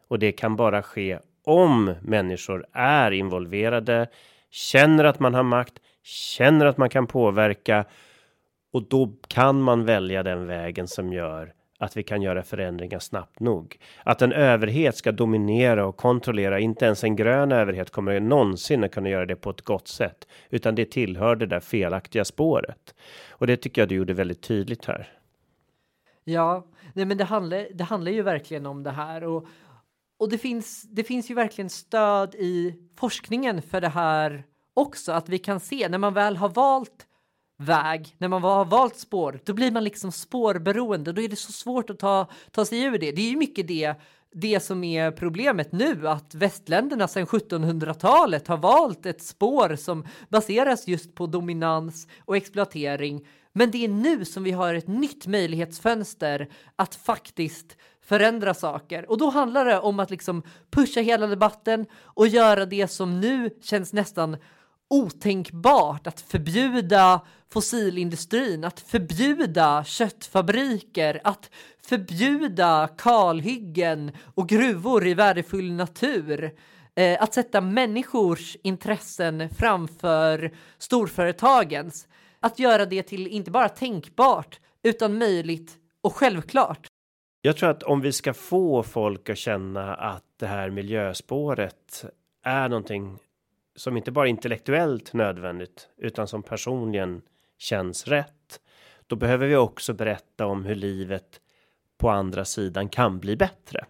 Och det kan bara ske om människor är involverade, känner att man har makt, känner att man kan påverka och då kan man välja den vägen som gör att vi kan göra förändringar snabbt nog. Att en överhet ska dominera och kontrollera, inte ens en grön överhet kommer någonsin att kunna göra det på ett gott sätt, utan det tillhör det där felaktiga spåret. Och det tycker jag du gjorde väldigt tydligt här. Ja, nej men det handlar, det handlar ju verkligen om det här och, och det finns, det finns ju verkligen stöd i forskningen för det här också, att vi kan se när man väl har valt väg, när man har valt spår, då blir man liksom spårberoende. Då är det så svårt att ta, ta sig ur det. Det är ju mycket det, det som är problemet nu, att västländerna sedan 1700-talet har valt ett spår som baseras just på dominans och exploatering. Men det är nu som vi har ett nytt möjlighetsfönster att faktiskt förändra saker. Och då handlar det om att liksom pusha hela debatten och göra det som nu känns nästan otänkbart att förbjuda fossilindustrin, att förbjuda köttfabriker, att förbjuda kalhyggen och gruvor i värdefull natur. Eh, att sätta människors intressen framför storföretagens. Att göra det till inte bara tänkbart utan möjligt och självklart. Jag tror att om vi ska få folk att känna att det här miljöspåret är någonting som inte bara intellektuellt nödvändigt utan som personligen känns rätt. Då behöver vi också berätta om hur livet på andra sidan kan bli bättre.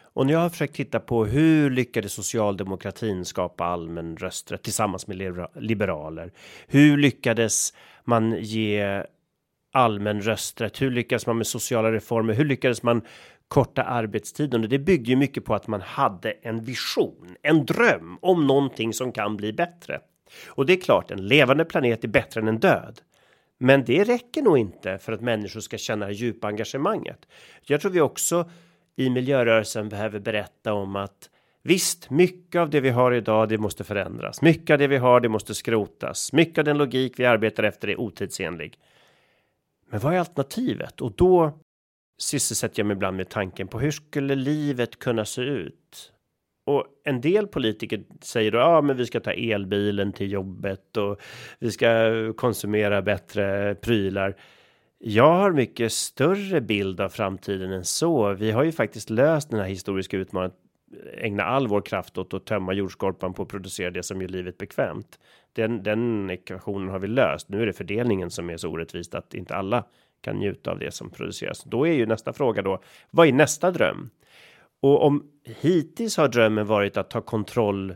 Och när jag har försökt titta på hur lyckades socialdemokratin skapa allmän rösträtt tillsammans med liberaler? Hur lyckades man ge allmän rösträtt? Hur lyckades man med sociala reformer? Hur lyckades man korta arbetstiden och det bygger ju mycket på att man hade en vision, en dröm om någonting som kan bli bättre. Och det är klart, en levande planet är bättre än en död. Men det räcker nog inte för att människor ska känna det djupa engagemanget. Jag tror vi också i miljörörelsen behöver berätta om att Visst, mycket av det vi har idag, det måste förändras. Mycket av det vi har, det måste skrotas. Mycket av den logik vi arbetar efter är otidsenlig. Men vad är alternativet? Och då sysselsätter jag mig ibland med tanken på hur skulle livet kunna se ut? Och en del politiker säger då, ja, men vi ska ta elbilen till jobbet och vi ska konsumera bättre prylar. Jag har mycket större bild av framtiden än så. Vi har ju faktiskt löst den här historiska utmaningen ägna all vår kraft åt att tömma jordskorpan på att producera det som gör livet bekvämt. Den, den ekvationen har vi löst. Nu är det fördelningen som är så orättvist att inte alla kan njuta av det som produceras. Då är ju nästa fråga då. Vad är nästa dröm? Och om hittills har drömmen varit att ta kontroll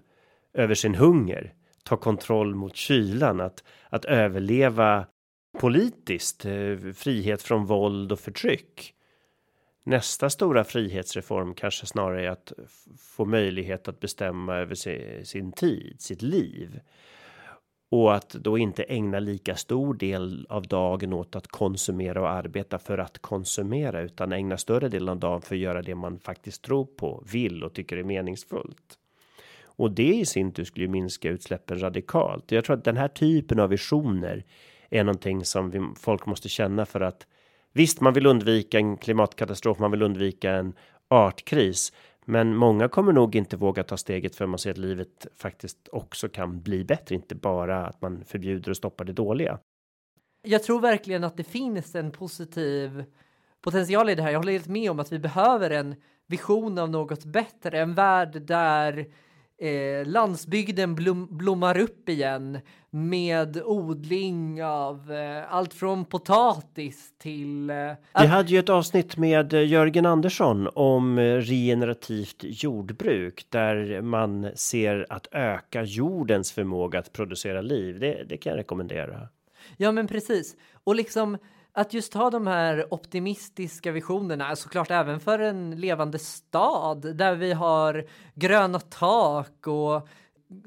över sin hunger, ta kontroll mot kylan, att att överleva politiskt, eh, frihet från våld och förtryck. Nästa stora frihetsreform kanske snarare är att få möjlighet att bestämma över sin tid, sitt liv. Och att då inte ägna lika stor del av dagen åt att konsumera och arbeta för att konsumera utan ägna större delen av dagen för att göra det man faktiskt tror på, vill och tycker är meningsfullt. Och det i sin tur skulle ju minska utsläppen radikalt. Jag tror att den här typen av visioner är någonting som vi, folk måste känna för att visst, man vill undvika en klimatkatastrof, man vill undvika en artkris, men många kommer nog inte våga ta steget för man ser att livet faktiskt också kan bli bättre, inte bara att man förbjuder och stoppar det dåliga. Jag tror verkligen att det finns en positiv potential i det här. Jag håller helt med om att vi behöver en vision av något bättre, en värld där eh, landsbygden blom, blommar upp igen med odling av eh, allt från potatis till... Eh, Vi hade ju ett avsnitt med eh, Jörgen Andersson om eh, regenerativt jordbruk där man ser att öka jordens förmåga att producera liv. Det, det kan jag rekommendera. Ja, men precis. Och liksom att just ha de här optimistiska visionerna, såklart även för en levande stad där vi har gröna tak och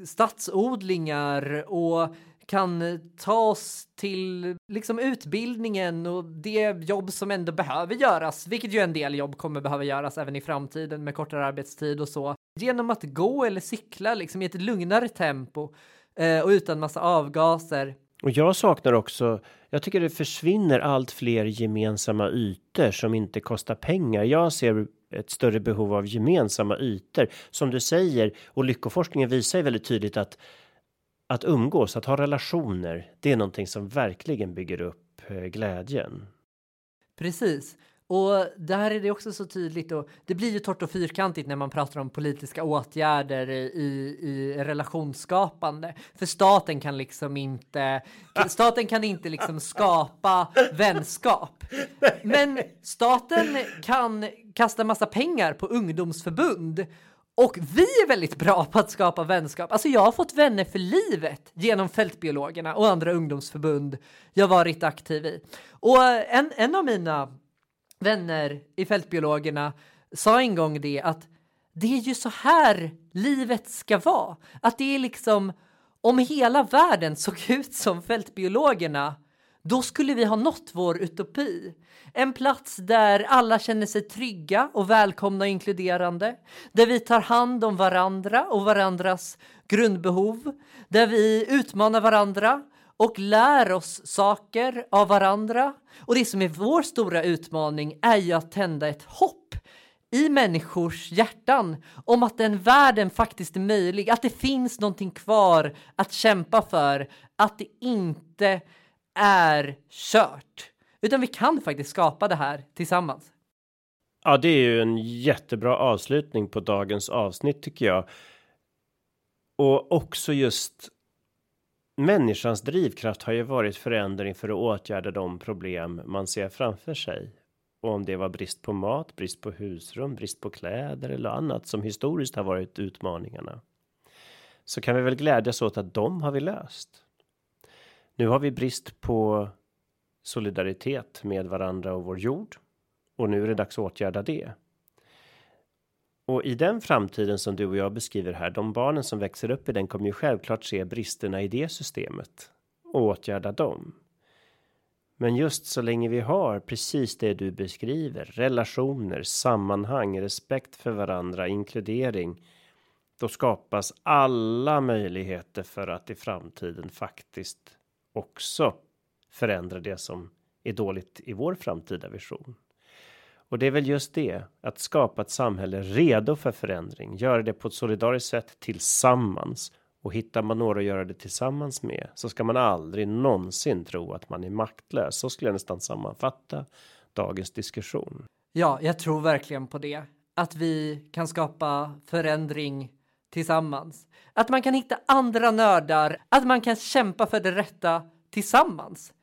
stadsodlingar och kan ta oss till liksom utbildningen och det jobb som ändå behöver göras, vilket ju en del jobb kommer behöva göras även i framtiden med kortare arbetstid och så. Genom att gå eller cykla liksom i ett lugnare tempo eh, och utan massa avgaser och jag saknar också, jag tycker det försvinner allt fler gemensamma ytor som inte kostar pengar. Jag ser ett större behov av gemensamma ytor som du säger och lyckoforskningen visar ju väldigt tydligt att att umgås, att ha relationer, det är någonting som verkligen bygger upp eh, glädjen. Precis. Och där är det också så tydligt och det blir ju torrt och fyrkantigt när man pratar om politiska åtgärder i, i relationsskapande. För staten kan liksom inte, staten kan inte liksom skapa vänskap. Men staten kan kasta massa pengar på ungdomsförbund och vi är väldigt bra på att skapa vänskap. Alltså jag har fått vänner för livet genom Fältbiologerna och andra ungdomsförbund jag varit aktiv i. Och en, en av mina vänner i Fältbiologerna sa en gång det att det är ju så här livet ska vara. Att det är liksom om hela världen såg ut som Fältbiologerna då skulle vi ha nått vår utopi. En plats där alla känner sig trygga och välkomna och inkluderande. Där vi tar hand om varandra och varandras grundbehov. Där vi utmanar varandra och lär oss saker av varandra. Och det som är vår stora utmaning är ju att tända ett hopp i människors hjärtan om att den världen faktiskt är möjlig, att det finns någonting kvar att kämpa för, att det inte är kört, utan vi kan faktiskt skapa det här tillsammans. Ja, det är ju en jättebra avslutning på dagens avsnitt tycker jag. Och också just människans drivkraft har ju varit förändring för att åtgärda de problem man ser framför sig. Och om det var brist på mat, brist på husrum, brist på kläder eller annat som historiskt har varit utmaningarna. Så kan vi väl glädjas åt att de har vi löst. Nu har vi brist på solidaritet med varandra och vår jord. Och nu är det dags att åtgärda det. Och i den framtiden som du och jag beskriver här, de barnen som växer upp i den kommer ju självklart se bristerna i det systemet och åtgärda dem. Men just så länge vi har precis det du beskriver, relationer, sammanhang, respekt för varandra, inkludering, då skapas alla möjligheter för att i framtiden faktiskt också förändra det som är dåligt i vår framtida vision. Och det är väl just det att skapa ett samhälle redo för förändring, göra det på ett solidariskt sätt tillsammans och hittar man några att göra det tillsammans med så ska man aldrig någonsin tro att man är maktlös. Så skulle jag nästan sammanfatta dagens diskussion. Ja, jag tror verkligen på det. Att vi kan skapa förändring tillsammans. Att man kan hitta andra nördar, att man kan kämpa för det rätta tillsammans.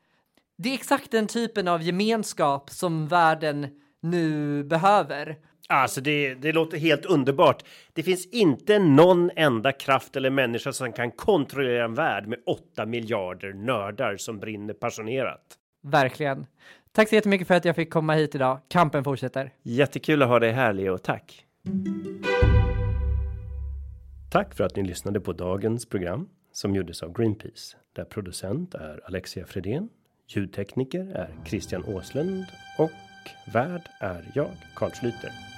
Det är exakt den typen av gemenskap som världen nu behöver. Alltså det, det låter helt underbart. Det finns inte någon enda kraft eller människa som kan kontrollera en värld med 8 miljarder nördar som brinner passionerat. Verkligen. Tack så jättemycket för att jag fick komma hit idag. Kampen fortsätter. Jättekul att ha dig här Leo, tack. Tack för att ni lyssnade på dagens program som gjordes av Greenpeace där producent är Alexia Fredén, ljudtekniker är Christian Åslund och värd är jag, Carl Schlüter.